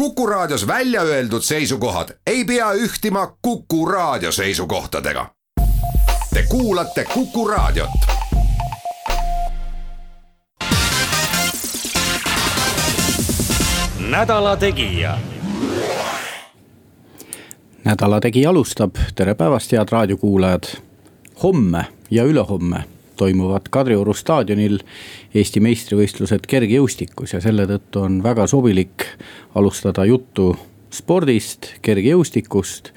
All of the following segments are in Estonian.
Kuku Raadios välja öeldud seisukohad ei pea ühtima Kuku Raadio seisukohtadega. Te kuulate Kuku Raadiot. nädala Tegija. nädala Tegija alustab, tere päevast, head raadiokuulajad. homme ja ülehomme toimuvad Kadrioru staadionil Eesti meistrivõistlused kergejõustikus ja selle tõttu on väga sobilik alustada juttu spordist, kergejõustikust.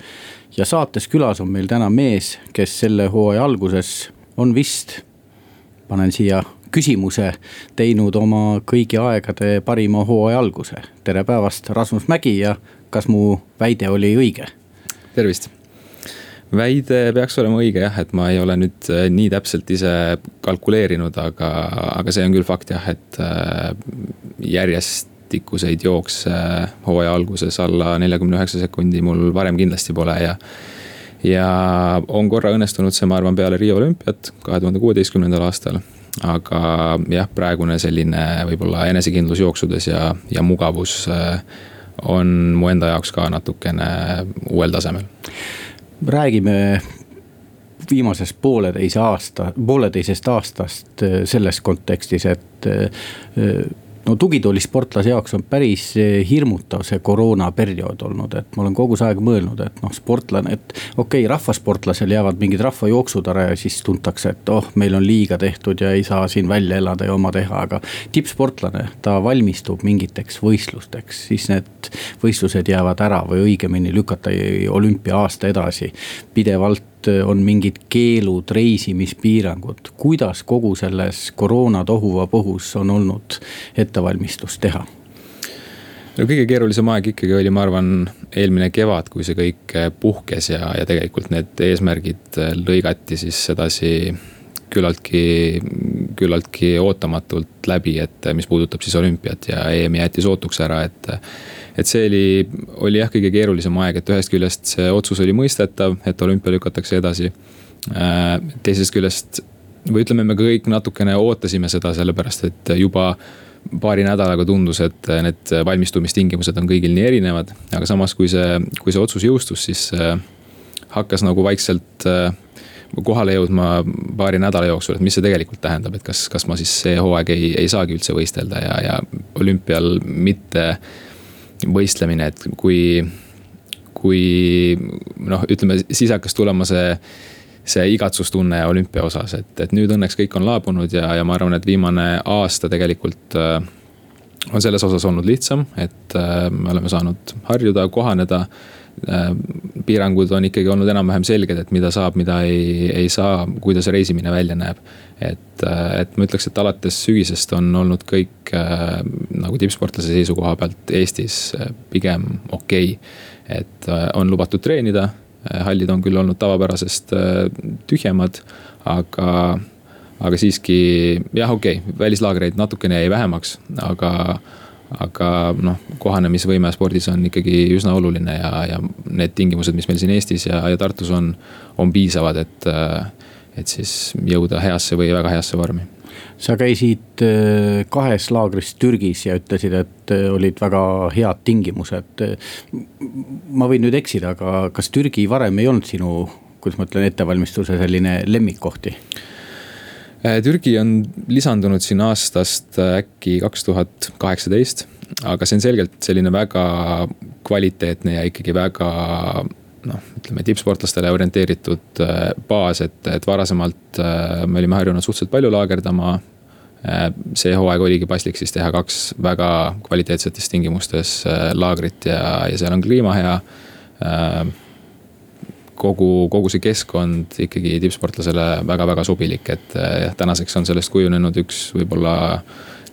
ja saates külas on meil täna mees, kes selle hooaja alguses on vist, panen siia küsimuse, teinud oma kõigi aegade parima hooaja alguse. tere päevast, Rasmus Mägi ja kas mu väide oli õige? tervist väide peaks olema õige jah, et ma ei ole nüüd äh, nii täpselt ise kalkuleerinud, aga, aga see on küll fakt jah, et äh, järjestikuseid jookse hooaja alguses alla neljakümne üheksa sekundi mul varem kindlasti pole ja. ja on korra õnnestunud see, ma arvan, peale Riia olümpiat kahe tuhande kuueteistkümnendal aastal aga jah, praegune selline võib-olla enesekindlus jooksudes ja, ja mugavus äh, on mu enda jaoks ka natukene uuel tasemel räägime viimasest pooleteise aasta, pooleteisest aastast äh, selles kontekstis, et äh, no tugitoolisportlase jaoks on päris eh, hirmutav see koroonaperiood olnud, et ma olen kogu see aeg mõelnud, et noh, sportlane, et. okei okay,, rahvasportlasel jäävad mingid rahvajooksud ära ja siis tuntakse, et oh, meil on liiga tehtud ja ei saa siin välja elada ja oma teha, aga. tippsportlane, ta valmistub mingiteks võistlusteks, siis need võistlused jäävad ära või õigemini lükata olümpia-aasta edasi. pidevalt Eh, on mingid keelud, reisimispiirangud, kuidas kogu selles koroona tohuvabohus on olnud ettevalmistust teha? no kõige keerulisem aeg ikkagi oli, ma arvan, eelmine kevad, kui see kõik eh, puhkes ja, ja tegelikult need eesmärgid eh, lõigati siis sedasi küllaltki, küllaltki ootamatult läbi, et mis puudutab siis olümpiat ja EM jäeti sootuks ära, et et see oli, oli jah, kõige keerulisem aeg, et ühest küljest see otsus oli mõistetav, et olümpia lükatakse edasi. Äh, teisest küljest või ütleme, me kõik natukene ootasime seda, sellepärast et juba paari nädalaga tundus, et need valmistumistingimused on kõigil nii erinevad, aga samas, kui see, kui see otsus jõustus, siis äh, hakkas nagu vaikselt äh, kohale jõudma paari nädala jooksul, et mis see tegelikult tähendab, et kas, kas ma siis see hooaeg ei, ei saagi üldse võistelda ja, ja olümpial mitte võistlemine, et kui, kui noh, ütleme siis hakkas tulema see see igatsustunne olümpia osas, et, et nüüd õnneks kõik on laabunud ja, ja ma arvan, et viimane aasta tegelikult äh, on selles osas olnud lihtsam, et äh, me oleme saanud harjuda, kohaneda äh,. piirangud on ikkagi olnud enam-vähem selged, et mida saab, mida ei, ei saa, kuidas reisimine välja näeb et, äh, et ma ütleks, et alates sügisest on olnud kõik äh, nagu tippsportlase seisukoha pealt Eestis äh, pigem okei. Okay.. et on lubatud treenida, hallid on küll olnud tavapärasest tühjemad, aga, aga siiski jah, okei okay,, välislaagreid natukene jäi vähemaks, aga aga noh, kohanemisvõime spordis on ikkagi üsna oluline ja, ja need tingimused, mis meil siin Eestis ja, ja Tartus on, on piisavad, et äh, et siis jõuda heasse või väga heasse vormi. sa käisid äh, kahes laagris Türgis ja ütlesid, et äh, olid väga head tingimused. ma võin nüüd eksida, aga kas Türgi varem ei olnud sinu, kuidas ma ütlen, ettevalmistuse selline lemmikkohti? Äh, Türgi on lisandunud siin aastast äkki kaks tuhat kaheksateist, aga see on selgelt selline väga kvaliteetne ja ikkagi väga noh, ütleme tippsportlastele orienteeritud äh, baas, et, et varasemalt äh, me olime harjunud suhteliselt palju laagerdama. Äh, see hooaeg oligi paslik siis teha kaks väga kvaliteetsetes tingimustes laagrit ja, ja seal on kliima hea. kogu, kogu see keskkond ikkagi tippsportlasele väga-väga sobilik, et jah, tänaseks on sellest kujunenud üks võib-olla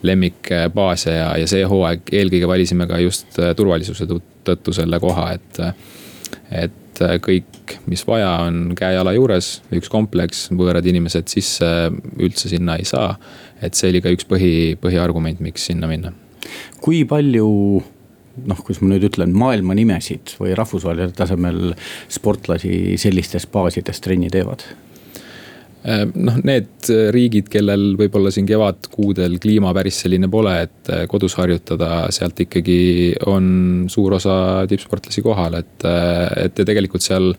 lemmikbaase ja, ja see hooaeg eelkõige valisime ka just turvalisuse tõttu selle koha, et et äh, kõik, mis vaja, on käe-jala juures, üks kompleks, võõrad inimesed sisse üldse sinna ei saa. et see oli ka üks põhi, põhiargument, miks sinna minna. kui palju noh, kuidas ma nüüd ütlen, maailma nimesid või rahvusvahelisel tasemel sportlasi sellistes baasides trenni teevad? Äh, noh, need riigid, kellel võib-olla siin kevadkuudel kliima päris selline pole, et äh, kodus harjutada, sealt ikkagi on suur osa tippsportlasi kohal, et, äh, et ja tegelikult seal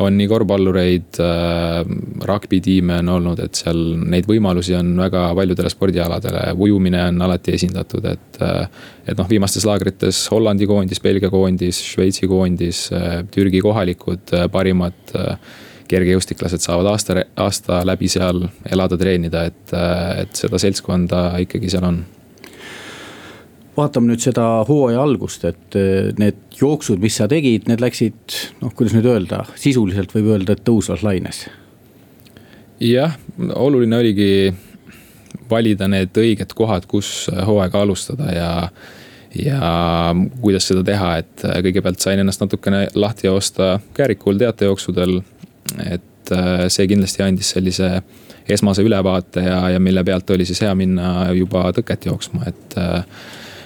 on nii korvpallureid äh,, rugby tiime on olnud, et seal neid võimalusi on väga paljudele spordialadele, ujumine on alati esindatud, et. et noh, viimastes laagrites Hollandi koondis, Belgia koondis, Šveitsi koondis, Türgi kohalikud parimad kergejõustiklased saavad aasta, aasta läbi seal elada, treenida, et, et seda seltskonda ikkagi seal on vaatame nüüd seda hooaja algust, et eh, need jooksud, mis sa tegid, need läksid noh, kuidas nüüd öelda, sisuliselt võib öelda, et tõusvas laines. jah, oluline oligi valida need õiged kohad, kus hooaega alustada ja ja kuidas seda teha, et kõigepealt sain ennast natukene lahti joosta Käärikul teatejooksudel et äh, see kindlasti andis sellise esmase ülevaate ja, ja mille pealt oli siis hea minna juba tõket jooksma, et. Äh,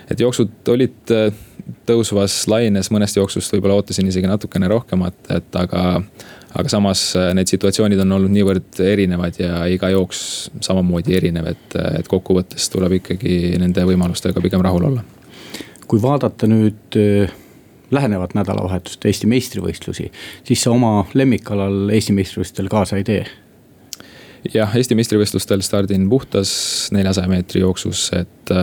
et jooksud olid äh, tõusvas laines, mõnest jooksust võib-olla ootasin isegi natukene rohkemat, et aga. aga samas need situatsioonid on olnud niivõrd erinevad ja iga jooks samamoodi erinev, et, et kokkuvõttes tuleb ikkagi nende võimalustega pigem rahul olla. kui vaadata nüüd lähenevat nädalavahetust, Eesti meistrivõistlusi, siis sa oma lemmikalal Eesti meistrivõistlustel kaasa ei tee jah, Eesti meistrivõistlustel stardin puhtas neljasaja meetri jooksus, et.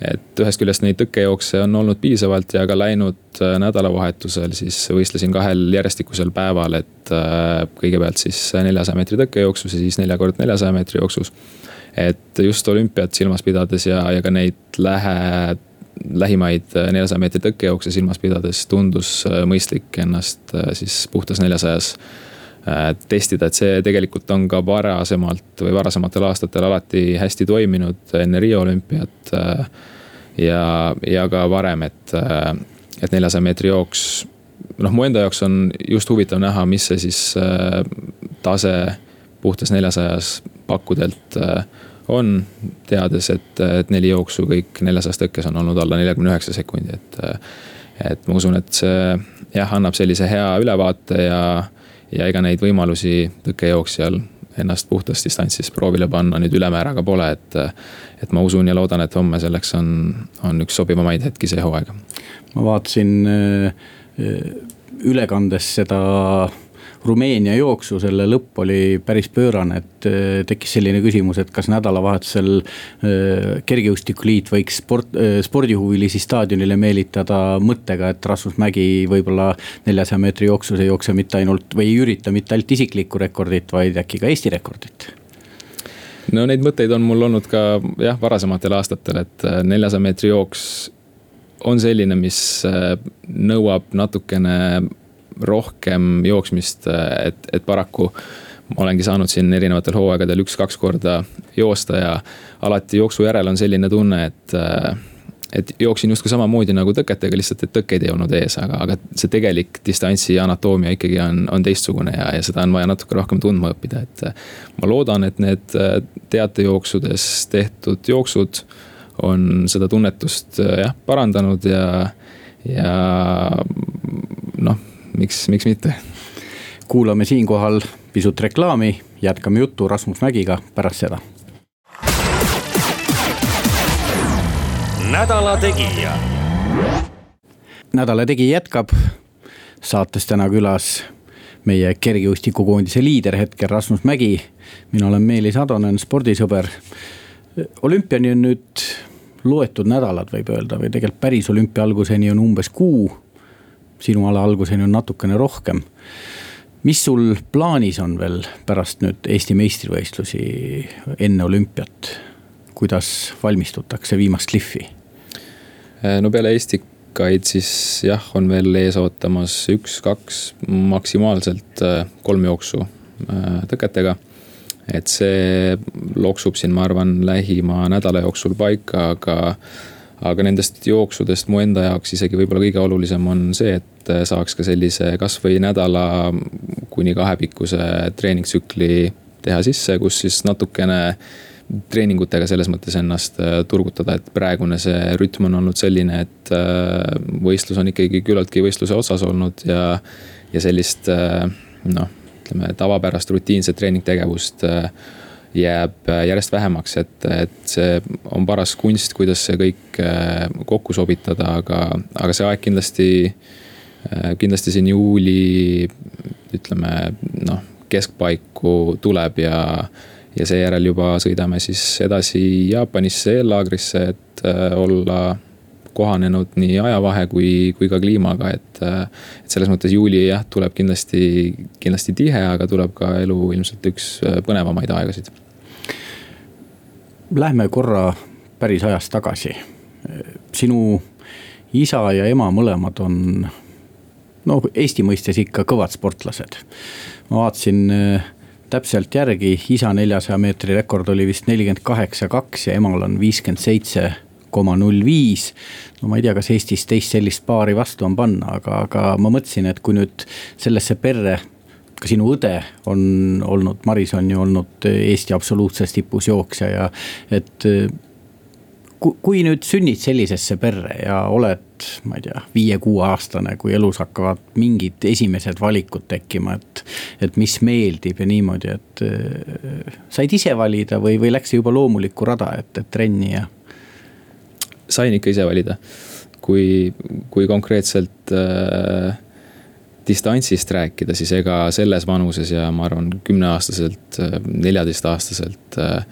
et ühest küljest neid tõkkejookse on olnud piisavalt ja ka läinud nädalavahetusel siis võistlesin kahel järjestikusel päeval, et kõigepealt siis neljasaja meetri tõkkejooksus ja siis nelja kord neljasaja meetri jooksus. et just olümpiat silmas pidades ja, ja ka neid lähe lähimaid äh, neljasaja meetri tõkkejookse silmas pidades tundus äh, mõistlik ennast äh, siis puhtas neljasajas testida, et see tegelikult on ka varasemalt või varasematel aastatel alati hästi toiminud enne Riia olümpiat. ja, ja ka varem, et, et neljasaja meetri jooks, noh, mu enda jaoks on just huvitav näha, mis see siis tase puhtas neljasajas pakkudelt on, teades, et, et neli jooksu kõik neljasajas tõkkes on olnud alla neljakümne üheksa sekundi, et. et ma usun, et see jah, annab sellise hea ülevaate ja, ja ega neid võimalusi tõkkejooksjal ennast puhtas distantsis proovile panna nüüd ülemääraga pole, et. et ma usun ja loodan, et homme selleks on, on üks sobivamaid hetki see hooaeg. ma vaatasin äh, ülekandes seda Rumeenia jooksu, selle lõpp oli päris pöörane, et äh, tekkis selline küsimus, et kas nädalavahetusel äh, kergejõustikuliit võiks sport, äh, spordihuvilisi staadionile meelitada mõttega, et Rasmus Mägi võib-olla neljasaja meetri jooksus ei jookse mitte ainult või ei ürita mitte ainult isiklikku rekordit, vaid äkki ka Eesti rekordit? No neid mõtteid on mul olnud ka jah, varasematel aastatel, et neljasaja meetri jooks on selline, mis nõuab natukene rohkem jooksmist, et, et paraku ma olengi saanud siin erinevatel hooaegadel üks-kaks korda joosta ja alati jooksu järel on selline tunne, et et jooksin justkui samamoodi nagu tõketega, lihtsalt et tõkkeid ei olnud ees, aga, aga see tegelik distantsi anatoomia ikkagi on, on teistsugune ja, ja seda on vaja natuke rohkem tundma õppida, et. ma loodan, et need teatejooksudes tehtud jooksud on seda tunnetust jah, parandanud ja, ja noh miks, miks mitte. kuulame siinkohal pisut reklaami, jätkame juttu Rasmus Mägiga pärast seda. nädala Tegija. nädala Tegija jätkab, saates täna külas meie kergejõustikukoondise liider hetkel Rasmus Mägi. mina olen Meelis Atonen, spordisõber. olümpiani on nüüd loetud nädalad, võib öelda, või tegelikult päris olümpia alguseni on umbes kuu sinu ala alguseni on natukene rohkem. mis sul plaanis on veel pärast nüüd Eesti meistrivõistlusi enne olümpiat? kuidas valmistutakse viimast lihvi? no peale Estikaid siis jah, on veel ees ootamas üks-kaks, maksimaalselt äh, kolm jooksu äh, tõketega et see loksub siin, ma arvan, lähima nädala jooksul paika, aga aga nendest jooksudest mu enda jaoks isegi võib-olla kõige olulisem on see, et saaks ka sellise kasvõi nädala kuni kahepikkuse treeningtsükli teha sisse, kus siis natukene treeningutega selles mõttes ennast äh, turgutada, et praegune see rütm on olnud selline, et äh, võistlus on ikkagi küllaltki võistluse otsas olnud ja. ja sellist äh, noh, ütleme, tavapärast rutiinset treeningtegevust jääb järjest vähemaks, et, et see on paras kunst, kuidas see kõik kokku sobitada, aga, aga see aeg kindlasti, kindlasti siin juuli, ütleme noh, keskpaiku tuleb ja ja seejärel juba sõidame siis edasi Jaapanisse eellaagrisse, et äh, olla kohanenud nii ajavahe kui, kui ka kliimaga, et. Äh, et selles mõttes juuli jah, tuleb kindlasti, kindlasti tihe, aga tuleb ka elu ilmselt üks äh, põnevamaid aegasid. Lähme korra päris ajas tagasi. sinu isa ja ema mõlemad on no Eesti mõistes ikka kõvad sportlased. ma vaatasin täpselt järgi, isa neljasaja meetri rekord oli vist nelikümmend kaheksa, kaks ja emal on viiskümmend seitse koma null viis. no ma ei tea, kas Eestis teist sellist paari vastu on panna, aga, aga ma mõtlesin, et kui nüüd sellesse perre ka sinu õde on olnud, Maris on ju olnud Eesti absoluutses tipus jooksja ja et kui nüüd sünnid sellisesse perre ja oled, ma ei tea, viie-kuueaastane, kui elus hakkavad mingid esimesed valikud tekkima, et. et mis meeldib ja niimoodi, et äh, said ise valida või, või läks see juba loomulikku rada, et, et trenni ja? Sain ikka ise valida, kui, kui konkreetselt äh, distantsist rääkida, siis ega selles vanuses ja ma arvan, kümneaastaselt, äh, neljateistaastaselt äh,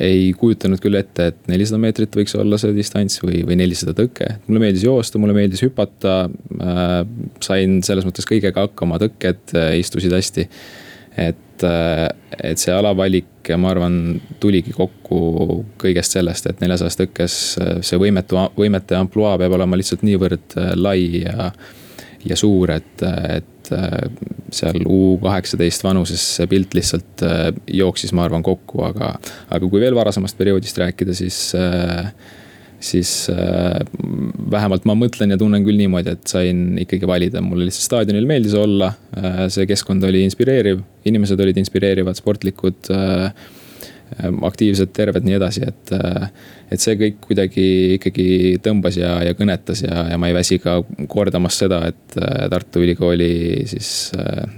ei kujutanud küll ette, et nelisada meetrit võiks olla see distants või, või nelisada tõke. mulle meeldis joosta, mulle meeldis hüpata äh,. sain selles mõttes kõigega hakkama, tõkked äh, istusid hästi. äh,, et see alavalik, ma arvan, tuligi kokku kõigest sellest, et neljasajas tõkkes äh, see võimetu, võimete ampluaa peab olema lihtsalt niivõrd äh, lai ja ja suur, et, et äh, seal U kaheksateist vanuses see pilt lihtsalt äh, jooksis, ma arvan, kokku, aga, aga kui veel varasemast perioodist rääkida, siis äh, siis vähemalt ma mõtlen ja tunnen küll niimoodi, et sain ikkagi valida, mulle lihtsalt staadionil meeldis olla. see keskkond oli inspireeriv, inimesed olid inspireerivad, sportlikud Ehm, aktiivsed, terved, nii edasi, et. Äh, et see kõik kuidagi ikkagi tõmbas ja, ja kõnetas ja, ja ma ei väsi ka kordamast seda, et äh, Tartu Ülikooli siis äh,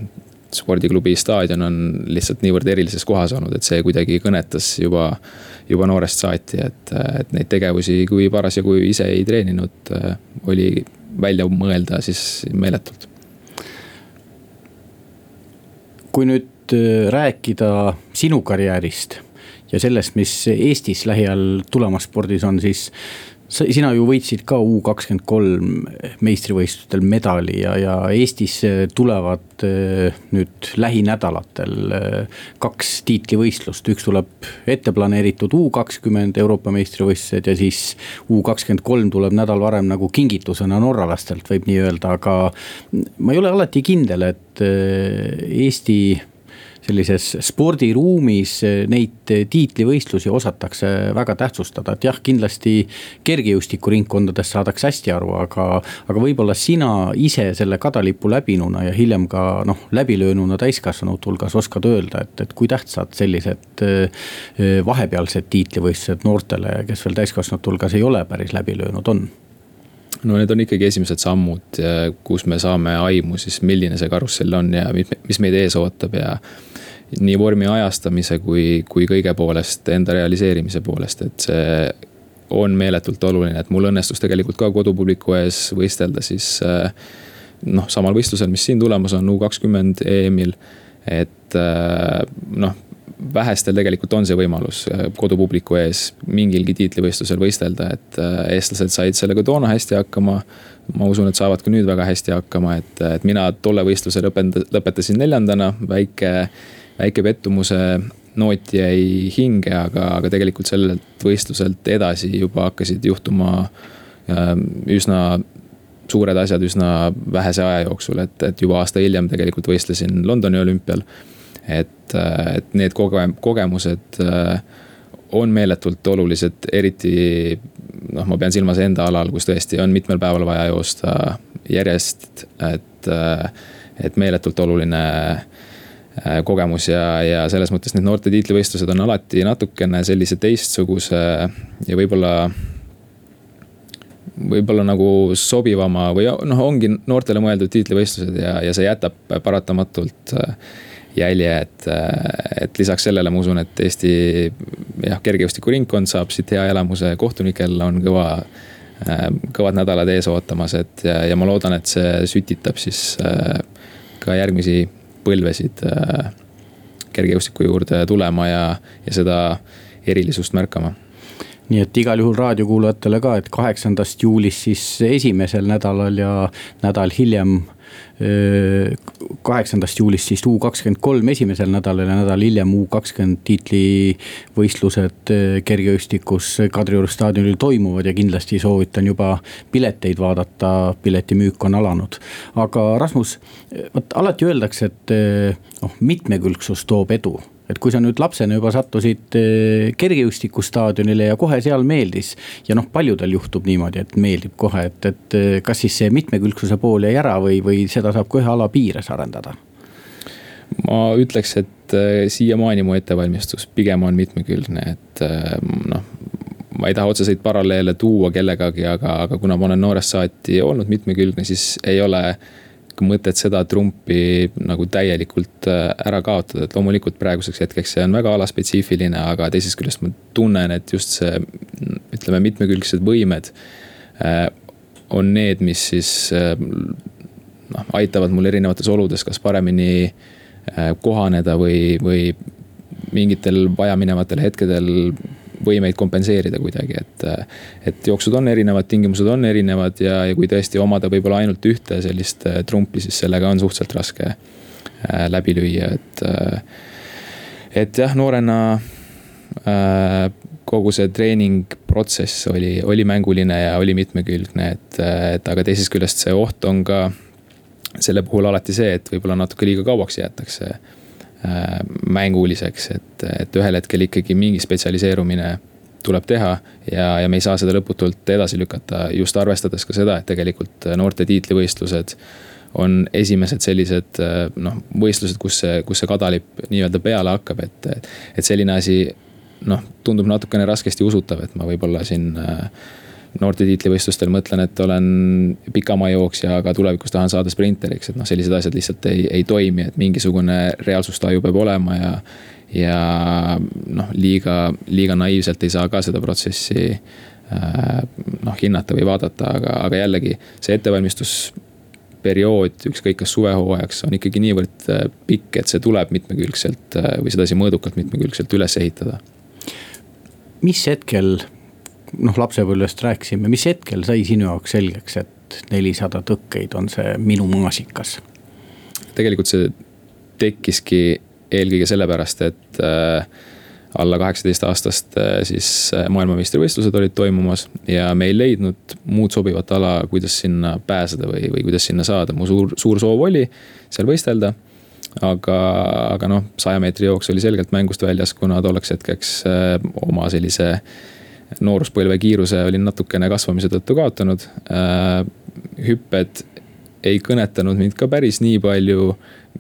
spordiklubi staadion on lihtsalt niivõrd erilises kohas olnud, et see kuidagi kõnetas juba, juba noorest saati, et, et neid tegevusi, kui parasjagu ise ei treeninud, oli välja mõelda siis meeletult. kui nüüd rääkida sinu karjäärist ja sellest, mis Eestis lähiajal tulemas spordis on, siis sina ju võitsid ka U kakskümmend kolm meistrivõistlustel medali ja, ja Eestis tulevad eh, nüüd lähinädalatel eh, kaks tiitlivõistlust, üks tuleb ette planeeritud U kakskümmend Euroopa meistrivõistlused ja siis U kakskümmend kolm tuleb nädal varem nagu kingitusena norralastelt, võib nii öelda, aga ma ei ole alati kindel, et Eesti sellises spordiruumis neid tiitlivõistlusi osatakse väga tähtsustada, et jah, kindlasti kergejõustikuringkondades saadakse hästi aru, aga. aga võib-olla sina ise selle kadalipu läbinuna ja hiljem ka noh, läbilöönuna täiskasvanute hulgas oskad öelda, et, et kui tähtsad sellised eh, vahepealsed tiitlivõistlused noortele, kes veel täiskasvanute hulgas ei ole päris läbi löönud, on no need on ikkagi esimesed sammud, kus me saame aimu siis, milline see karussell on ja mis meid ees ootab ja nii vormi ajastamise kui, kui kõige poolest, enda realiseerimise poolest, et see on meeletult oluline, et mul õnnestus tegelikult ka kodupubliku ees võistelda siis eh, noh, samal võistlusel, mis siin tulemas on, U kakskümmend EM-il. et eh, noh, vähestel tegelikult on see võimalus eh, kodupubliku ees mingilgi tiitlivõistlusel võistelda, et eestlased said sellega toona hästi hakkama. ma usun, et saavad ka nüüd väga hästi hakkama, et, et mina tolle võistluse lõpetasin neljandana, väike väike pettumuse noot jäi hinge, aga, aga tegelikult sellelt võistluselt edasi juba hakkasid juhtuma ähm, üsna suured asjad üsna vähese aja jooksul, et, et juba aasta hiljem tegelikult võistlesin Londoni olümpial. Et, äh, et need koge-, kogemused äh, on meeletult olulised, eriti noh, ma pean silmas enda alal, kus tõesti on mitmel päeval vaja joosta järjest, et, äh, et meeletult oluline kogemus ja, ja selles mõttes need noorte tiitlivõistlused on alati natukene sellise teistsuguse ja võib-olla. võib-olla nagu sobivama või noh, ongi noortele mõeldud tiitlivõistlused ja, ja see jätab paratamatult jälje, et, et lisaks sellele ma usun, et Eesti jah, kergejõustikuringkond saab siit hea elamuse, kohtunikel on kõva kõvad nädalad ees ootamas, et ja, ja ma loodan, et see sütitab siis ka järgmisi põlvesid kergejõustiku juurde tulema ja, ja seda erilisust märkama. Nii et igal juhul raadiokuulajatele ka, et kaheksandast juulist siis esimesel nädalal ja nädal hiljem kaheksandast juulist siis U kakskümmend kolm esimesel nädalal ja nädal hiljem U kakskümmend tiitlivõistlused kergejõustikus Kadrioru staadionil toimuvad ja kindlasti soovitan juba pileteid vaadata, piletimüük on alanud. aga Rasmus, vot alati öeldakse, et noh, mitmekülgsus toob edu et kui sa nüüd lapsena juba sattusid eh, kergejõustikustaadionile ja kohe seal meeldis. ja noh, paljudel juhtub niimoodi, et meeldib kohe, et, et eh, kas siis see mitmekülgsuse pool jäi ära või, või seda saab ka ühe ala piires arendada? ma ütleks, et eh, siiamaani mu ettevalmistus pigem on mitmekülgne, et noh ma ei taha otseseid paralleele tuua kellegagi, aga, aga kuna ma olen noorest saati olnud mitmekülgne, siis ei ole äh, mõtet seda trumpi nagu täielikult äh, ära kaotada, et loomulikult praeguseks hetkeks see on väga alaspetsiifiline, aga teisest küljest ma tunnen, et just see ütleme, mitmekülgsed võimed äh, on need, mis siis äh, noh, aitavad mul erinevates oludes kas paremini kohaneda või, või mingitel vajaminevatel hetkedel võimeid kompenseerida kuidagi, et. et jooksud on erinevad, tingimused on erinevad ja, ja kui tõesti omada võib-olla ainult ühte sellist äh, trumpi, siis sellega on suhteliselt raske äh, läbi lüüa, et. Äh, et jah, noorena kogu see treeningprotsess oli, oli mänguline ja oli mitmekülgne, et, et aga teisest küljest see oht on ka selle puhul alati see, et võib-olla natuke liiga kauaks jäetakse mänguliseks, et, et ühel hetkel ikkagi mingi spetsialiseerumine tuleb teha ja, ja me ei saa seda lõputult edasi lükata, just arvestades ka seda, et tegelikult noorte tiitlivõistlused on esimesed sellised noh, võistlused, kus see, kus see kadalipp nii-öelda peale hakkab, et, et selline asi noh, tundub natukene raskesti usutav, et ma võib-olla siin äh, noorte tiitlivõistlustel mõtlen, et olen pikamaajooksja, aga tulevikus tahan saada sprinteriks, et noh, sellised asjad lihtsalt ei, ei toimi, et mingisugune reaalsustaju peab olema ja. ja noh, liiga, liiga naiivselt ei saa ka seda protsessi äh, noh, hinnata või vaadata, aga, aga jällegi see ettevalmistus periood, ükskõik kas suvehooajaks, on ikkagi niivõrd äh, pikk, et see tuleb mitmekülgselt äh, või sedasi mõõdukalt mitmekülgselt üles ehitada. mis hetkel noh, lapsepõlvest rääkisime, mis hetkel sai sinu jaoks selgeks, et nelisada tõkkeid on see minu maasikas? tegelikult see tekkiski eelkõige sellepärast, et äh, alla kaheksateist aastast äh, siis äh, maailmameistrivõistlused olid toimumas ja me ei leidnud muud sobivat ala, kuidas sinna pääseda või, või kuidas sinna saada, mu suur, suur soov oli seal võistelda aga, aga noh, saja meetri jooks oli selgelt mängust väljas, kuna tolleks hetkeks äh, oma sellise äh, nooruspõlve kiiruse olin natukene kasvamise tõttu kaotanud. Äh, hüpped ei kõnetanud mind ka päris nii palju.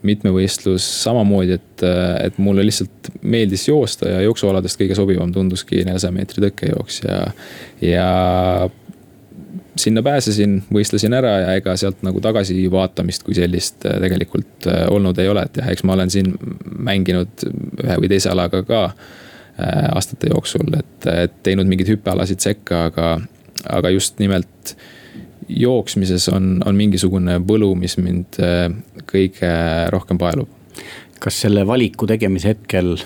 mitmevõistlus samamoodi, et, et mulle lihtsalt meeldis joosta ja jooksualadest kõige sobivam tunduski neljasaja meetri tõkkejooks ja, ja sinna pääsesin, võistlesin ära ja ega sealt nagu tagasivaatamist kui sellist äh, tegelikult äh, olnud ei ole, et jah, eks ma olen siin mänginud ühe või teise alaga ka Äh, aastate jooksul, et, et teinud mingeid hüppealasid sekka, aga, aga just nimelt jooksmises on, on mingisugune võlu, mis mind äh, kõige rohkem paelub. kas selle valiku tegemise hetkel,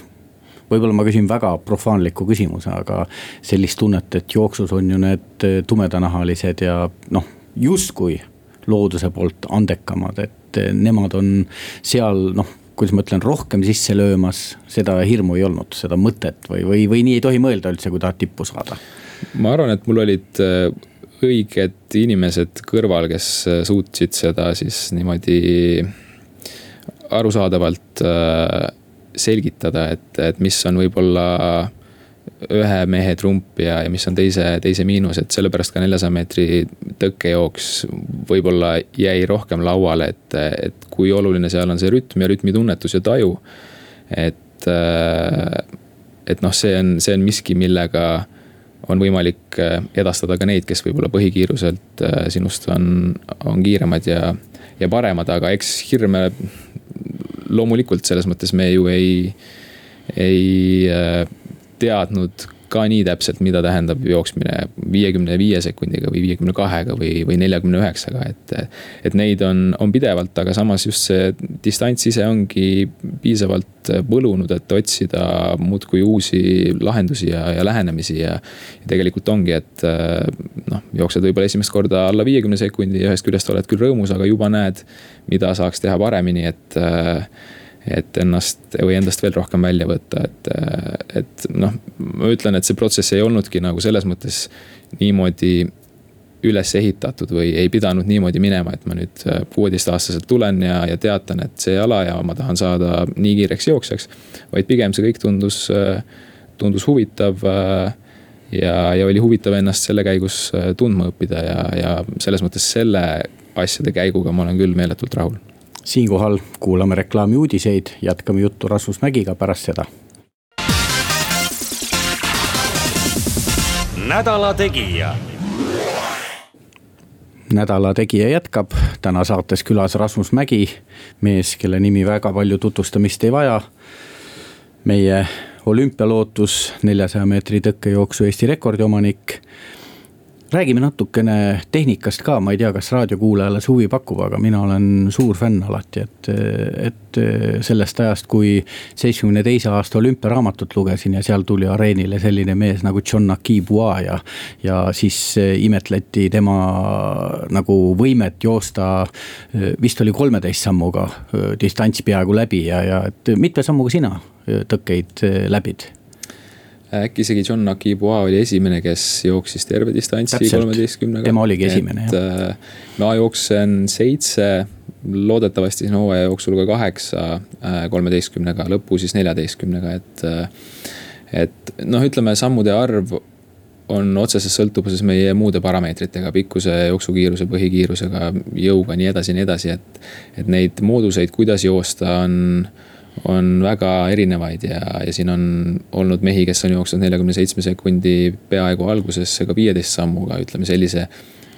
võib-olla ma küsin väga profaanliku küsimuse, aga sellist tunnet, et jooksus on ju need tumedanahalised ja noh, justkui looduse poolt andekamad, et nemad on seal noh kuidas ma ütlen, rohkem sisse löömas, seda hirmu ei olnud, seda mõtet või, või, või nii ei tohi mõelda üldse, kui tahad tippu saada? ma arvan, et mul olid äh, õiged inimesed kõrval, kes äh, suutsid seda siis niimoodi arusaadavalt äh, selgitada, et, et mis on võib-olla ühe mehe trump ja, ja mis on teise, teise miinus, et sellepärast ka neljasaja meetri tõkkejooks võib-olla jäi rohkem lauale, et, et kui oluline seal on see rütm ja rütmitunnetus ja taju. et, et noh, see on, see on miski, millega on võimalik edastada ka neid, kes võib-olla põhikiiruselt sinust on, on kiiremad ja, ja paremad, aga eks hirme loomulikult selles mõttes me ju ei, ei teadnud ka nii täpselt, mida tähendab jooksmine viiekümne viie sekundiga või viiekümne kahega või, või neljakümne üheksaga, et. et neid on, on pidevalt, aga samas just see distants ise ongi piisavalt võlunud, et otsida muudkui uusi lahendusi ja, ja lähenemisi ja. ja tegelikult ongi, et noh, jooksed võib-olla esimest korda alla viiekümne sekundi ja ühest küljest oled küll rõõmus, aga juba näed, mida saaks teha paremini, et et ennast või endast veel rohkem välja võtta, et, et noh, ma ütlen, et see protsess ei olnudki nagu selles mõttes niimoodi üles ehitatud või ei pidanud niimoodi minema, et ma nüüd kuueteistaastaselt tulen ja, ja teatan, et see ala ja ma tahan saada nii kiireks jooksjaks. vaid pigem see kõik tundus, tundus huvitav. ja, ja oli huvitav ennast selle käigus tundma õppida ja, ja selles mõttes selle asjade käiguga ma olen küll meeletult rahul siinkohal kuulame reklaami uudiseid, jätkame juttu Rasmus Mägiga pärast seda. nädala Tegija. nädala Tegija jätkab, täna saates külas Rasmus Mägi, mees, kelle nimi väga palju tutvustamist ei vaja. meie olümpialootus, neljasaja meetri tõkkejooksu Eesti rekordi omanik räägime natukene tehnikast ka, ma ei tea, kas raadiokuulajale see huvi pakub, aga mina olen suur fänn alati, et, et sellest ajast, kui seitsmekümne teise aasta olümpiaraamatut lugesin ja seal tuli areenile selline mees nagu John Akibua ja. ja siis imetleti tema nagu võimet joosta, vist oli kolmeteist sammuga distants peaaegu läbi ja, ja et mitme sammuga sina tõkkeid läbid äkki isegi John Akibua oli esimene, kes jooksis terve distantsi kolmeteistkümnega. tema oligi esimene jah. Äh, ma jooksen seitse, loodetavasti siin hooaja jooksul ka kaheksa äh, kolmeteistkümnega, lõpu siis neljateistkümnega, et. Äh, et noh, ütleme sammude arv on otseses sõltuvuses meie muude parameetritega, pikkuse, jooksukiiruse, põhikiirusega, jõuga, nii edasi, nii edasi, et. et neid mooduseid, kuidas joosta, on on väga erinevaid ja, ja siin on olnud mehi, kes on jooksnud neljakümne seitsme sekundi peaaegu algusesse ka viieteist sammuga, ütleme sellise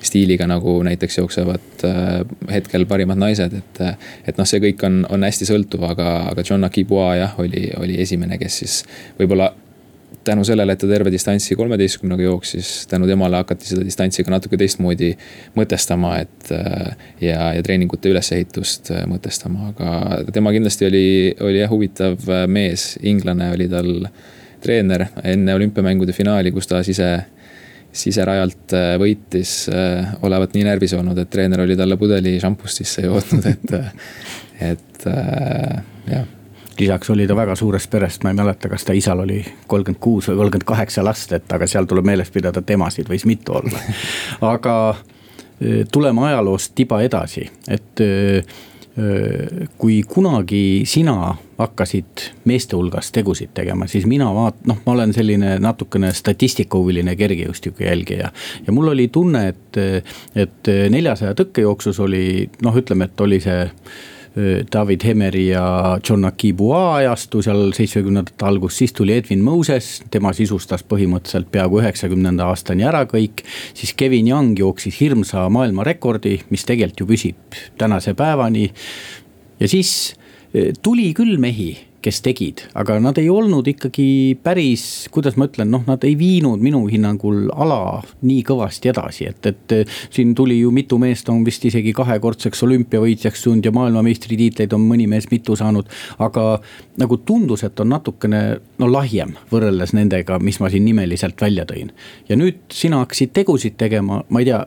stiiliga, nagu näiteks jooksevad äh, hetkel parimad naised, et. et noh, see kõik on, on hästi sõltuv, aga, aga John Akibua jah, oli, oli esimene, kes siis võib-olla tänu sellele, et ta terve distantsi kolmeteistkümnega jooksis, tänu temale hakati seda distantsi ka natuke teistmoodi mõtestama, et. Äh, ja, ja treeningute ülesehitust äh, mõtestama, aga tema kindlasti oli, oli jah huvitav äh, mees, inglane oli tal treener enne olümpiamängude finaali, kus ta sise siserajalt võitis, olevat nii närvis olnud, et treener oli talle pudeli šampust sisse jootnud, et, et jah lisaks oli ta väga suurest perest, ma ei mäleta, kas ta isal oli kolmkümmend kuus või kolmkümmend kaheksa last, et aga seal tuleb meeles pidada, et emasid võis mitu olla. aga e, tuleme ajaloost tiba edasi, et e, e, kui kunagi sina hakkasid meeste hulgas tegusid tegema, siis mina vaat-, noh, ma olen selline natukene statistikahuviline kergejõustiku jälgija. ja mul oli tunne, et, et neljasaja tõkkejooksus oli noh, ütleme, et oli see David Hemeri ja John Akibua ajastu seal seitsmekümnendate algus, siis tuli Edwin Moses, tema sisustas põhimõtteliselt peaaegu üheksakümnenda aastani ära kõik. siis Kevin Young jooksis hirmsa maailmarekordi, mis tegelikult ju püsib tänase päevani. ja siis tuli küll mehi kes tegid, aga nad ei olnud ikkagi päris, kuidas ma ütlen, noh, nad ei viinud minu hinnangul ala nii kõvasti edasi, et, et. siin tuli ju mitu meest on vist isegi kahekordseks olümpiavõitjaks tulnud ja maailmameistritiitleid on mõni mees mitu saanud. aga nagu tundus, et on natukene no lahjem võrreldes nendega, mis ma siin nimeliselt välja tõin. ja nüüd sina hakkasid tegusid tegema, ma ei tea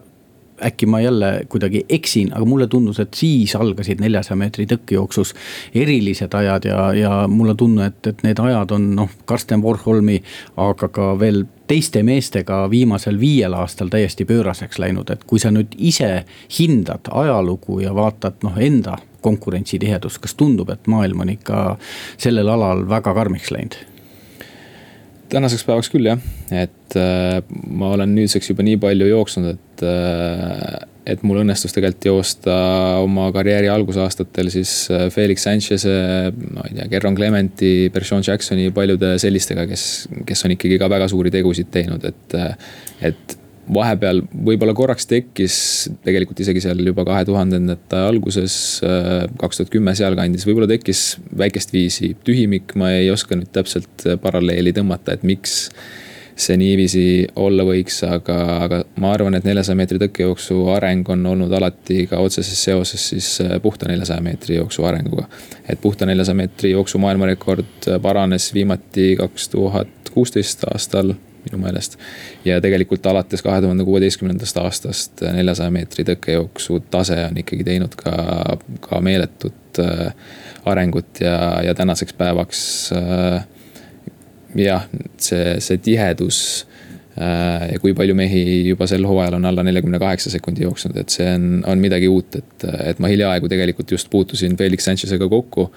äkki ma jälle kuidagi eksin, aga mulle tundus, et siis algasid neljasaja meetri tõkkejooksus erilised ajad ja, ja mul on tunne, et, et need ajad on noh, Karsten Warholmi, aga ka veel teiste meestega viimasel viiel aastal täiesti pööraseks läinud, et kui sa nüüd ise hindad ajalugu ja vaatad noh, enda konkurentsitihedust, kas tundub, et maailm on ikka sellel alal väga karmiks läinud? Tänaseks päevaks küll jah, et äh, ma olen nüüdseks juba nii palju jooksnud, et äh,. et mul õnnestus tegelikult joosta oma karjääri algusaastatel siis äh, Felix Sanchez'e, ma ei tea, Gerron Clementi, Bershon Jacksoni, paljude sellistega, kes, kes on ikkagi ka väga suuri tegusid teinud, et. Äh, et vahepeal võib-olla korraks tekkis, tegelikult isegi seal juba kahe tuhandendate alguses, äh, kaks tuhat kümme sealkandis, võib-olla tekkis väikest viisi tühimik, ma ei oska nüüd täpselt paralleeli tõmmata, et miks see niiviisi olla võiks, aga, aga ma arvan, et neljasaja meetri tõkkejooksu areng on olnud alati ka otseses seoses siis äh, puhta neljasaja meetri jooksu arenguga. et puhta neljasaja meetri jooksu maailmarekord paranes viimati kaks tuhat kuusteist aastal minu meelest. ja tegelikult alates kahe tuhande kuueteistkümnendast aastast neljasaja meetri tõkkejooksu tase on ikkagi teinud ka, ka meeletut äh, arengut ja, ja tänaseks päevaks äh, jah, see, see tihedus äh, ja kui palju mehi juba sel hooajal on alla neljakümne kaheksa sekundi jooksnud, et see on, on midagi uut, et, et ma hiljaaegu tegelikult just puutusin Felix Sanchez'ega kokku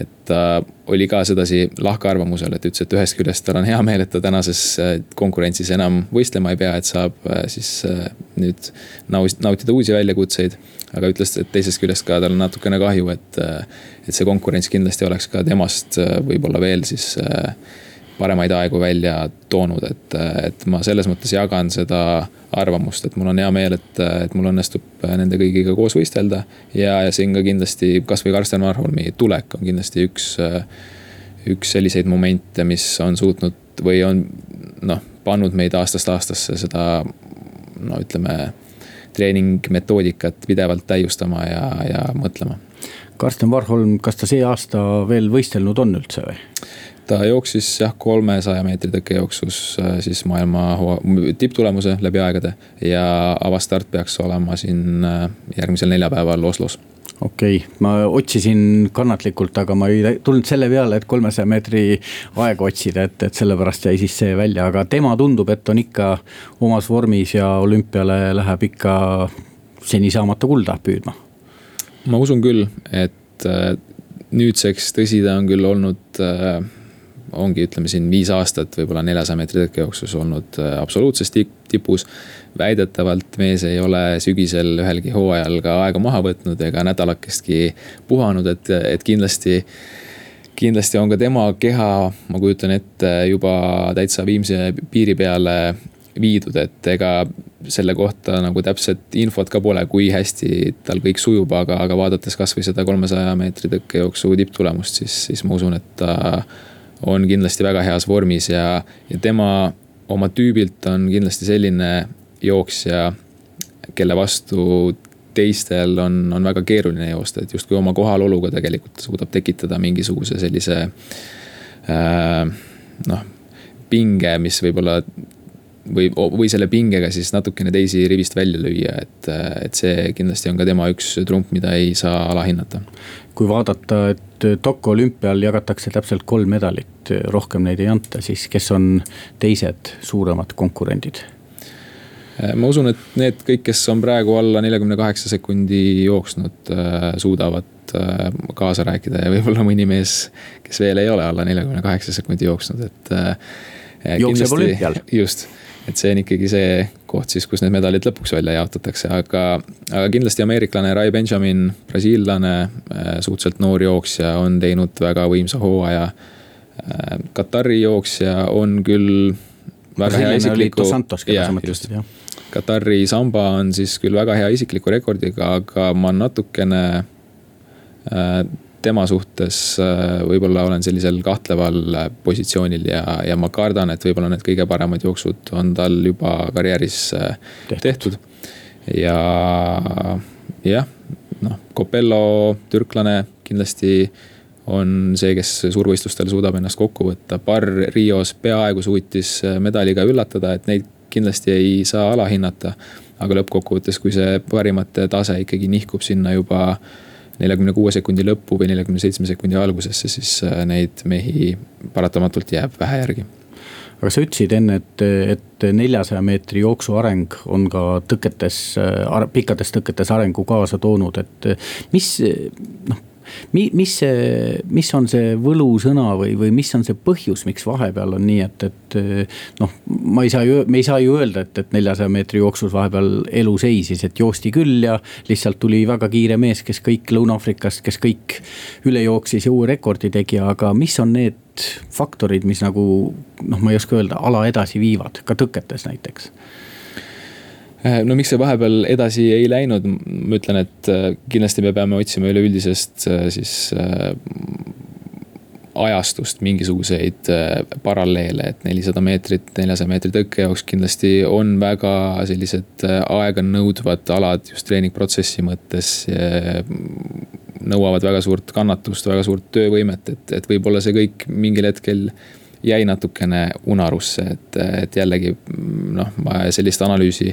et ta äh, oli ka sedasi lahkarvamusel, et ütles, et ühest küljest tal on hea meel, et ta tänases äh, konkurentsis enam võistlema ei pea, et saab äh, siis nüüd nautida uusi väljakutseid. aga ütles, et teisest küljest ka tal on natukene kahju, et, et see konkurents kindlasti oleks ka temast võib-olla veel siis paremaid aegu välja toonud, et, et ma selles mõttes jagan seda arvamust, et mul on hea meel, et, et mul õnnestub nende kõigiga koos võistelda. ja, ja siin ka kindlasti kasvõi Karsten Varholmi tulek on kindlasti üks, üks selliseid momente, mis on suutnud või on noh, pannud meid aastast aastasse seda no ütleme, treeningmetoodikat pidevalt täiustama ja, ja mõtlema. Karsten Varholm, kas ta see aasta veel võistelnud on üldse või? ta jooksis jah, kolmesaja meetri tõkkejooksus äh, siis maailma tipptulemuse läbi aegade. ja avastart peaks olema siin äh, järgmisel neljapäeval Oslos okei okay., ma otsisin kannatlikult, aga ma ei tulnud selle peale, et kolmesaja meetri aega otsida, et, et sellepärast jäi siis see välja, aga tema tundub, et on ikka omas vormis ja olümpiale läheb ikka seni saamata kulda püüdma. ma usun küll, et äh, nüüdseks, tõsi, ta on küll olnud äh, ongi, ütleme siin viis aastat võib-olla neljasaja meetri tõkkejooksus olnud äh, absoluutses tipus. Väidetavalt mees ei ole sügisel ühelgi hooajal ka aega maha võtnud ega nädalakestki puhanud, et, et kindlasti kindlasti on ka tema keha, ma kujutan ette, juba täitsa viimse piiri peale viidud, et ega selle kohta nagu täpset infot ka pole, kui hästi tal kõik sujub, aga, aga vaadates kasvõi seda kolmesaja meetri tõkkejooksu tipptulemust, siis, siis ma usun, et ta on kindlasti väga heas vormis ja, ja tema oma tüübilt on kindlasti selline jooksja, kelle vastu teistel on, on väga keeruline joosta, et justkui oma kohaloluga tegelikult suudab tekitada mingisuguse sellise äh, noh, pinge, mis võib-olla või, või selle pingega siis natukene teisi rivist välja lüüa, et, et see kindlasti on ka tema üks trump, mida ei saa alahinnata. kui vaadata, et Tokyo olümpial jagatakse täpselt kolm medalit, rohkem neid ei anta, siis kes on teised suuremad konkurendid? Ma usun, et need kõik, kes on praegu alla neljakümne kaheksa sekundi jooksnud, suudavad äh, kaasa rääkida ja võib-olla mõni mees, kes veel ei ole alla neljakümne kaheksa sekundi jooksnud, et. Äh, jookseb olümpial. just et see on ikkagi see koht siis, kus need medalid lõpuks välja jaotatakse, aga, aga kindlasti ameeriklane Rai Benjamin, brasiillane, äh, suhteliselt noor jooksja, on teinud väga võimsa hooaja. Äh, Katari jooksja on küll väga hea isikliku. jah, just. Katari samba on siis küll väga hea isikliku rekordiga, aga ma natukene äh, tema suhtes äh, võib-olla olen sellisel kahtleval äh, positsioonil ja, ja ma kardan, et võib-olla need kõige paremad jooksud on tal juba karjääris tehtud, tehtud.. ja jah, noh, Copello, türklane kindlasti on see, kes suurvõistlustel suudab ennast kokku võtta. Barr Rios peaaegu suutis medaliga üllatada, et neid kindlasti ei saa alahinnata. aga lõppkokkuvõttes, kui see parimate tase ikkagi nihkub sinna juba neljakümne kuue sekundi lõppu või neljakümne seitsme sekundi algusesse, siis äh, neid mehi paratamatult jääb vähe järgi aga sa ütlesid enne, et, et neljasaja meetri jooksu areng on ka tõketes, äh, pikkades tõketes arengu kaasa toonud, et mis noh Mi-, mis see, mis on see võlusõna või, või mis on see põhjus, miks vahepeal on nii, et, et noh, ma ei saa ju, me ei saa ju öelda, et, et neljasaja meetri jooksus vahepeal elu seisis, et joosti küll ja lihtsalt tuli väga kiire mees, kes kõik Lõuna-Aafrikast, kes kõik üle jooksis ja uue rekordi tegi, aga mis on need faktorid, mis nagu noh, ma ei oska öelda, ala edasi viivad, ka tõketes näiteks no miks see vahepeal edasi ei läinud, ma ütlen, et kindlasti me peame otsima üleüldisest siis ajastust mingisuguseid äh, paralleele, et nelisada meetrit, neljasaja meetri tõkke jaoks kindlasti on väga sellised äh, aeganõudvad alad just treeningprotsessi mõttes. nõuavad väga suurt kannatust, väga suurt töövõimet, et, et võib-olla see kõik mingil hetkel jäi natukene unarusse, et, et jällegi noh, ma sellist analüüsi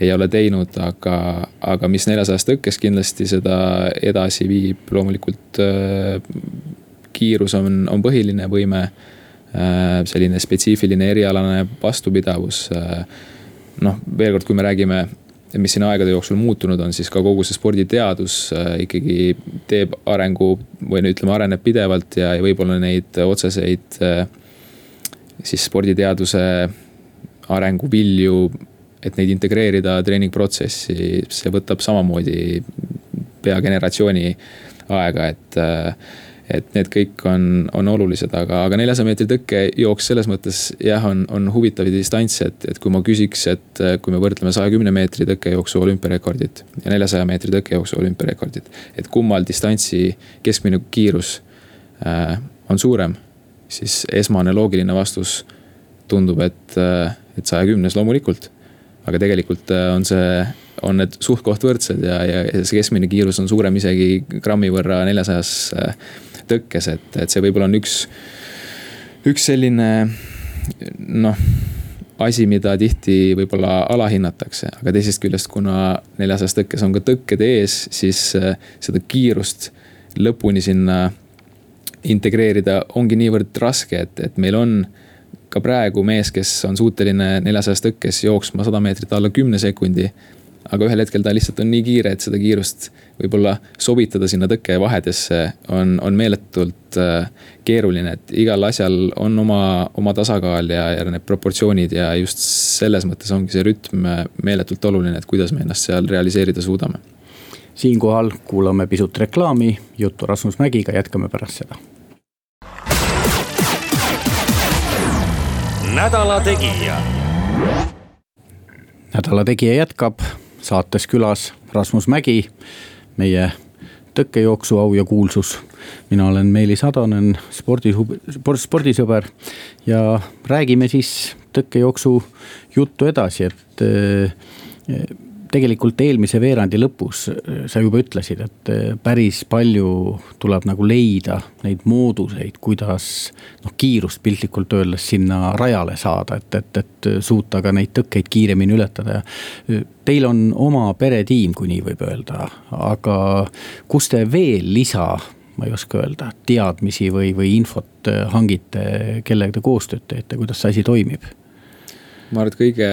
ei ole teinud, aga, aga mis neljasajas tõkkes kindlasti seda edasi viib, loomulikult äh, kiirus on, on põhiline võime. Äh, selline spetsiifiline erialane vastupidavus. Äh, noh, veel kord, kui me räägime, mis siin aegade jooksul muutunud on, siis ka kogu see sporditeadus ikkagi teeb arengu või no ütleme, areneb pidevalt ja, ja võib-olla neid otseseid siis sporditeaduse arenguvilju, et neid integreerida treeningprotsessi, see võtab samamoodi pea generatsiooni aega, et et need kõik on, on olulised, aga, aga neljasaja meetri tõkkejooks selles mõttes jah, on, on huvitav distants, et, et kui ma küsiks, et kui me võrdleme saja kümne meetri tõkkejooksu olümpiarekordit ja neljasaja meetri tõkkejooksu olümpiarekordit. et kummal distantsi keskmine kiirus äh, on suurem, siis esmane loogiline vastus tundub, et, äh, et saja kümnes loomulikult. Aga tegelikult äh, on see on need suht-koht võrdsed ja, ja see keskmine kiirus on suurem isegi grammi võrra neljasajas äh, tõkkes, et, et see võib-olla on üks, üks selline noh asi, mida tihti võib-olla alahinnatakse, aga teisest küljest, kuna neljasajas tõkkes on ka tõkked ees, siis äh, seda kiirust lõpuni sinna integreerida ongi niivõrd raske, et, et meil on ka praegu mees, kes on suuteline neljasajas tõkkes jooksma sada meetrit alla kümne sekundi aga ühel hetkel ta lihtsalt on nii kiire, et seda kiirust võib-olla sobitada sinna tõkke vahedesse on, on meeletult äh, keeruline, et igal asjal on oma, oma tasakaal ja, ja need proportsioonid ja just selles mõttes ongi see rütm meeletult oluline, et kuidas me ennast seal realiseerida suudame. siinkohal kuulame pisut reklaami, juttu Rasmus Mägiga, jätkame pärast seda. Nädala Tegija. nädala Tegija jätkab saates külas Rasmus Mägi, meie tõkkejooksu au ja kuulsus. mina olen Meelis Atonen, spordi, spordisõber ja räägime siis tõkkejooksu juttu edasi, et tegelikult eelmise veerandi lõpus äh, sa juba ütlesid, et äh, päris palju tuleb nagu leida neid mooduseid, kuidas noh, kiirust piltlikult öeldes sinna rajale saada, et, et, et suuta ka neid tõkkeid kiiremini ületada ja. Äh, teil on oma peretiim, kui nii võib öelda, aga kus te veel lisa ma ei oska öelda, teadmisi või, või infot hangite, kellega te koostööd teete, kuidas see asi toimib? ma arvan, et kõige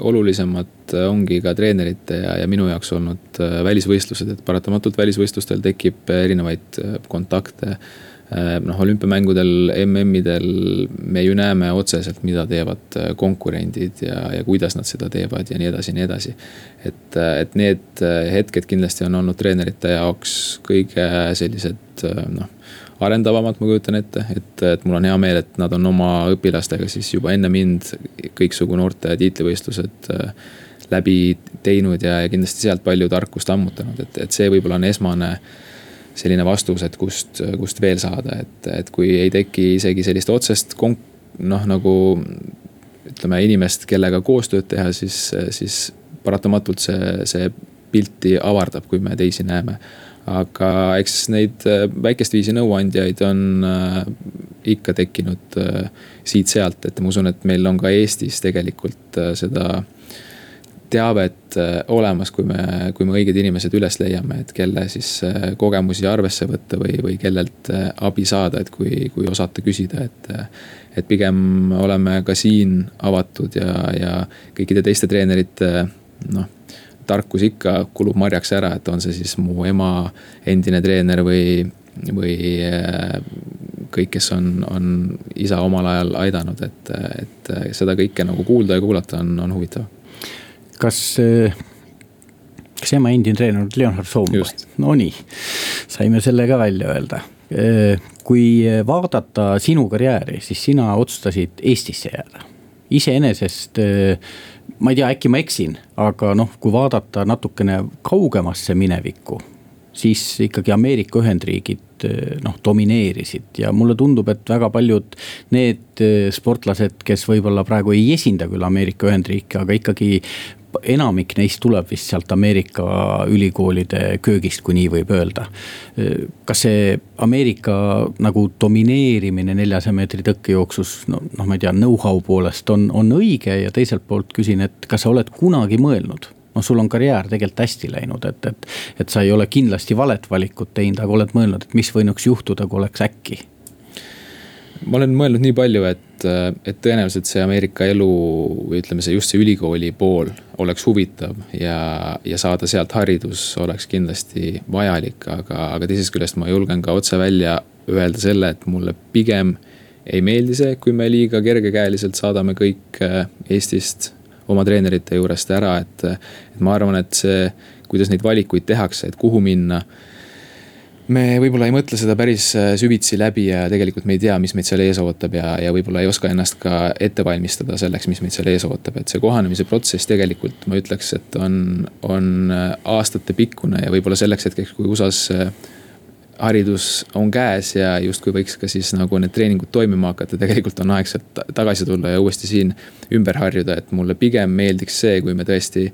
olulisemad ongi ka treenerite ja, ja minu jaoks olnud äh, välisvõistlused, et paratamatult välisvõistlustel tekib erinevaid äh, kontakte. Äh, noh, olümpiamängudel, MM-idel me ju näeme otseselt, mida teevad konkurendid ja, ja kuidas nad seda teevad ja nii edasi ja nii edasi. et, et need hetked kindlasti on olnud treenerite jaoks kõige sellised noh arendavamad, ma kujutan ette, et, et mul on hea meel, et nad on oma õpilastega siis juba enne mind kõiksugu noorte tiitlivõistlused äh, läbi teinud ja, ja kindlasti sealt palju tarkust ammutanud, et, et see võib-olla on esmane selline vastus, et kust, kust veel saada, et, et kui ei teki isegi sellist otsest konk-, noh, nagu ütleme, inimest, kellega koostööd teha, siis, siis paratamatult see, see pilti avardab, kui me teisi näeme aga eks neid äh, väikest viisi nõuandjaid on äh, ikka tekkinud äh, siit-sealt, et ma usun, et meil on ka Eestis tegelikult seda teavet olemas, kui me, kui me õiged inimesed üles leiame, et kelle siis kogemusi arvesse võtta või, või kellelt abi saada, et kui, kui osata küsida, et. et pigem oleme ka siin avatud ja, ja kõikide teiste treenerite noh tarkus ikka kulub marjaks ära, et on see siis mu ema endine treener või, või äh, kõik, kes on, on isa omal ajal aidanud, et, et seda kõike nagu kuulda ja kuulata on, on huvitav. kas, äh, kas ema endine treener on Leonhard Soom? Nonii, saime selle ka välja öelda. Äh, kui vaadata sinu karjääri, siis sina otsustasid Eestisse jääda. iseenesest ma ei tea, äkki ma eksin, aga noh, kui vaadata natukene kaugemasse minevikku siis ikkagi Ameerika Ühendriigid noh, domineerisid ja mulle tundub, et väga paljud need sportlased, kes võib-olla praegu ei esinda küll Ameerika Ühendriike, aga ikkagi enamik neist tuleb vist sealt Ameerika ülikoolide köögist, kui nii võib öelda. kas see Ameerika nagu domineerimine neljasaja meetri tõkkejooksus, no noh, ma ei tea, know-how poolest on, on õige ja teiselt poolt küsin, et kas sa oled kunagi mõelnud noh, sul on karjäär tegelikult hästi läinud, et, et, et sa ei ole kindlasti valet valikut teinud, aga oled mõelnud, et mis võinuks juhtuda, kui oleks äkki ma olen mõelnud nii palju, et, et tõenäoliselt see Ameerika elu või ütleme, see just see ülikooli pool oleks huvitav ja, ja saada sealt haridus oleks kindlasti vajalik, aga, aga teisest küljest ma julgen ka otse välja öelda selle, et mulle pigem ei meeldi see, kui me liiga kergekäeliselt saadame kõik äh, Eestist oma treenerite juurest ära, et, et ma arvan, et see, kuidas neid valikuid tehakse, et kuhu minna me võib-olla ei mõtle seda päris äh, süvitsi läbi ja tegelikult me ei tea, mis meid seal ees ootab ja, ja võib-olla ei oska ennast ka ette valmistada selleks, mis meid seal ees ootab, et see kohanemise protsess tegelikult ma ütleks, et on, on äh, aastatepikkune ja võib-olla selleks hetkeks, kui USA-s äh, haridus on käes ja justkui võiks ka siis nagu need treeningud toimima hakata, tegelikult on aeg sealt tagasi tulla ja uuesti siin ümber harjuda, et mulle pigem meeldiks see, kui me tõesti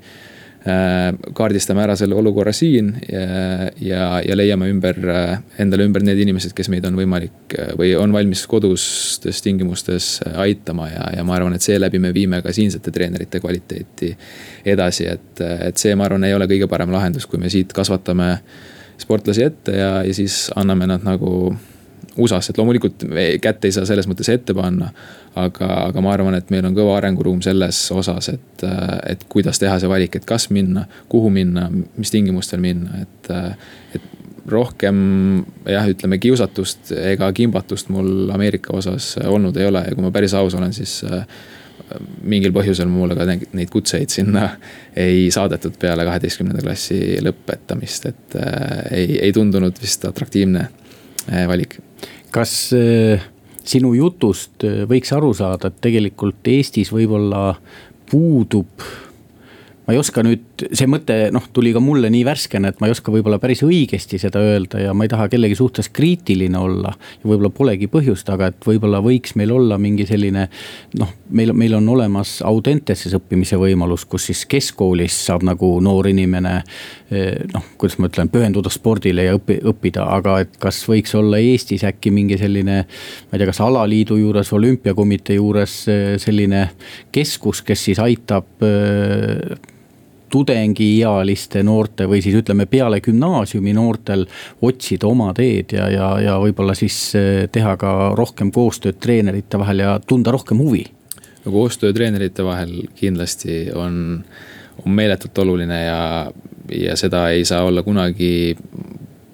kaardistame ära selle olukorra siin ja, ja, ja leiame ümber, äh, endale ümber need inimesed, kes meid on võimalik äh, või on valmis kodustes tingimustes aitama ja, ja ma arvan, et seeläbi me viime ka siinsete treenerite kvaliteeti edasi, et, et see, ma arvan, ei ole kõige parem lahendus, kui me siit kasvatame sportlasi ette ja, ja siis anname nad nagu USA-s, et loomulikult kätt ei saa selles mõttes ette panna. aga, aga ma arvan, et meil on kõva arenguruum selles osas, et, et kuidas teha see valik, et kas minna, kuhu minna, mis tingimustel minna, et, et rohkem jah, ütleme kiusatust ega kimbatust mul Ameerika osas olnud ei ole ja kui ma päris aus olen, siis mingil põhjusel mulle ka neid kutseid sinna ei saadetud peale kaheteistkümnenda klassi lõpetamist, et äh, ei, ei tundunud vist atraktiivne äh, valik. Kas äh, sinu jutust äh, võiks aru saada, et tegelikult Eestis võib-olla puudub ma ei oska nüüd, see mõte noh, tuli ka mulle nii värskena, et ma ei oska võib-olla päris õigesti seda öelda ja ma ei taha kellegi suhtes kriitiline olla. ja võib-olla polegi põhjust, aga et võib-olla võiks meil olla mingi selline noh, meil, meil on olemas Audentes'es õppimise võimalus, kus siis keskkoolis saab nagu noor inimene. Eh, noh, kuidas ma ütlen, pühenduda spordile ja õpi, õppida, aga et kas võiks olla Eestis äkki mingi selline. ma ei tea, kas alaliidu juures, olümpiakomitee juures eh, selline keskus, kes siis aitab eh, tudengiealiste noorte või siis ütleme, peale gümnaasiumi noortel otsida oma teed ja, ja, ja võib-olla siis eh, teha ka rohkem koostööd treenerite vahel ja tunda rohkem huvi? no koostöö treenerite vahel kindlasti on, on meeletult oluline ja, ja seda ei saa olla kunagi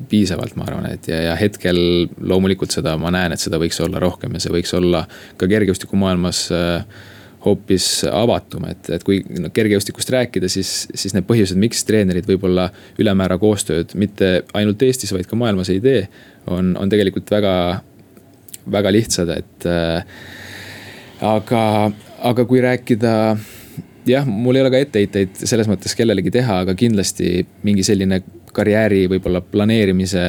piisavalt, ma arvan, et ja, ja hetkel loomulikult seda ma näen, et seda võiks olla rohkem ja see võiks olla ka kergejõustikumaailmas äh, hoopis avatum, et, et kui no, kergejõustikust rääkida, siis, siis need põhjused, miks treenerid võib-olla ülemäära koostööd mitte ainult Eestis, vaid ka maailmas ei tee. on, on tegelikult väga, väga lihtsad, et äh, aga, aga kui rääkida jah, mul ei ole ka etteheiteid selles mõttes kellelegi teha, aga kindlasti mingi selline karjääri võib-olla planeerimise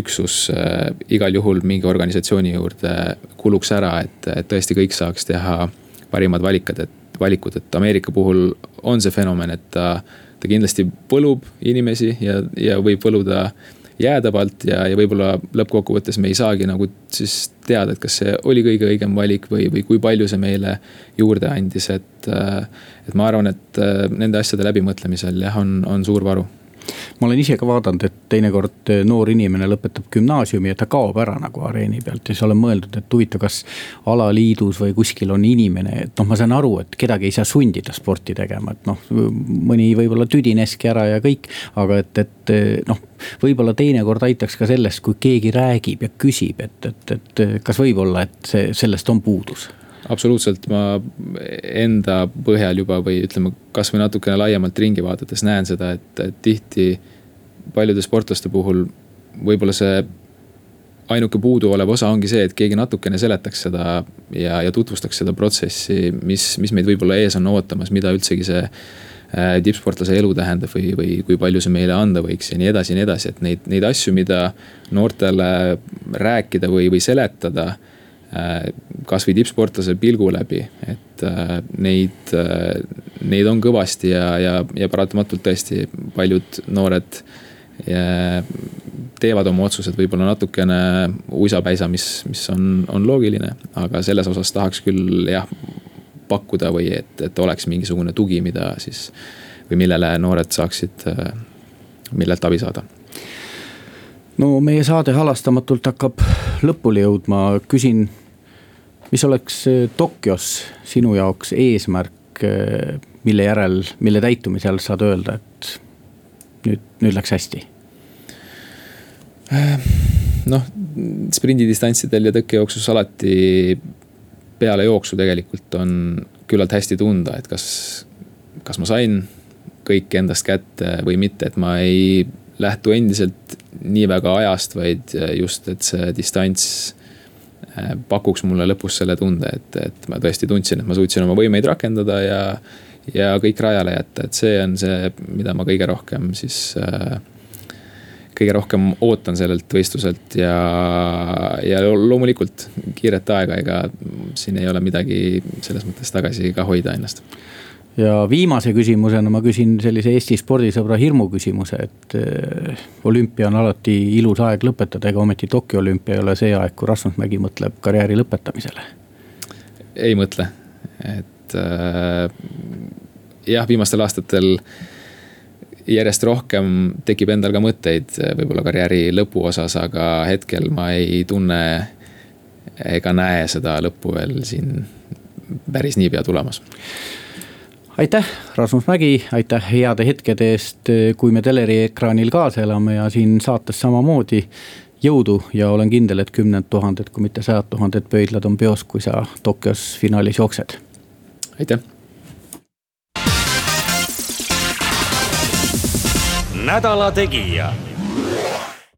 üksus äh, igal juhul mingi organisatsiooni juurde kuluks ära, et, et tõesti kõik saaks teha parimad valikad, et valikud, et Ameerika puhul on see fenomen, et ta, ta kindlasti põlub inimesi ja, ja võib põluda jäädavalt ja, ja võib-olla lõppkokkuvõttes me ei saagi nagu siis teada, et kas see oli kõige õigem valik või, või kui palju see meile juurde andis, et. et ma arvan, et nende asjade läbimõtlemisel jah, on, on suur varu ma olen ise ka vaadanud, et teinekord eh, noor inimene lõpetab gümnaasiumi ja ta kaob ära nagu areeni pealt ja siis olen mõeldud, et huvitav, kas alaliidus või kuskil on inimene, et noh, ma saan aru, et kedagi ei saa sundida sporti tegema, et noh, mõni võib-olla tüdineski ära ja kõik. aga et, et eh, noh, võib-olla teinekord aitaks ka sellest, kui keegi räägib ja küsib, et, et, et kas võib olla, et see, sellest on puudus absoluutselt, ma enda põhjal juba või ütleme, kasvõi natukene laiemalt ringi vaadates näen seda, et, et tihti paljude sportlaste puhul võib-olla see ainuke puuduolev osa ongi see, et keegi natukene seletaks seda ja, ja tutvustaks seda protsessi, mis, mis meid võib-olla ees on ootamas, mida üldsegi see äh, tippsportlase elu tähendab või, või kui palju see meile anda võiks ja nii edasi ja nii edasi, et neid, neid asju, mida noortele rääkida või, või seletada kasvõi tippsportlase pilgu läbi, et äh, neid, neid on kõvasti ja, ja, ja paratamatult tõesti paljud noored teevad oma otsused võib-olla natukene uisapäisa, mis, mis on, on loogiline. aga selles osas tahaks küll jah, pakkuda või et, et oleks mingisugune tugi, mida siis või millele noored saaksid, millelt abi saada no meie saade halastamatult hakkab lõpule jõudma, küsin, mis oleks Tokyos sinu jaoks eesmärk, mille järel, mille täitumisel saad öelda, et nüüd, nüüd läks hästi? noh, sprindidistantsidel ja tõkkejooksus alati peale jooksu tegelikult on küllalt hästi tunda, et kas, kas ma sain kõik endast kätte või mitte, et ma ei lähtu endiselt nii väga ajast, vaid just, et see distants äh, pakuks mulle lõpus selle tunde, et, et ma tõesti tundsin, et ma suutsin oma võimeid rakendada ja, ja kõik rajale jätta, et see on see, mida ma kõige rohkem siis äh, kõige rohkem ootan sellelt võistluselt ja, ja loomulikult kiiret aega, ega siin ei ole midagi selles mõttes tagasi ka hoida ennast ja viimase küsimusena ma küsin sellise Eesti spordisõbra hirmu küsimuse, et äh, olümpia on alati ilus aeg lõpetada, ega ometi Tokyo olümpia ei ole see aeg, kui Rasmus Mägi mõtleb karjääri lõpetamisele? ei mõtle, et äh, jah, viimastel aastatel järjest rohkem tekib endal ka mõtteid eh, võib-olla karjääri lõpu osas, aga hetkel ma ei tunne ega näe seda lõppu veel siin päris niipea tulemas aitäh, Rasmus Mägi, aitäh heade hetkede eest, kui me teleri ekraanil kaasa elame ja siin saates samamoodi. jõudu ja olen kindel, et kümned tuhanded, kui mitte sajad tuhanded pöidlad on peos, kui sa Tokyos finaalis jooksed. aitäh nädala Tegija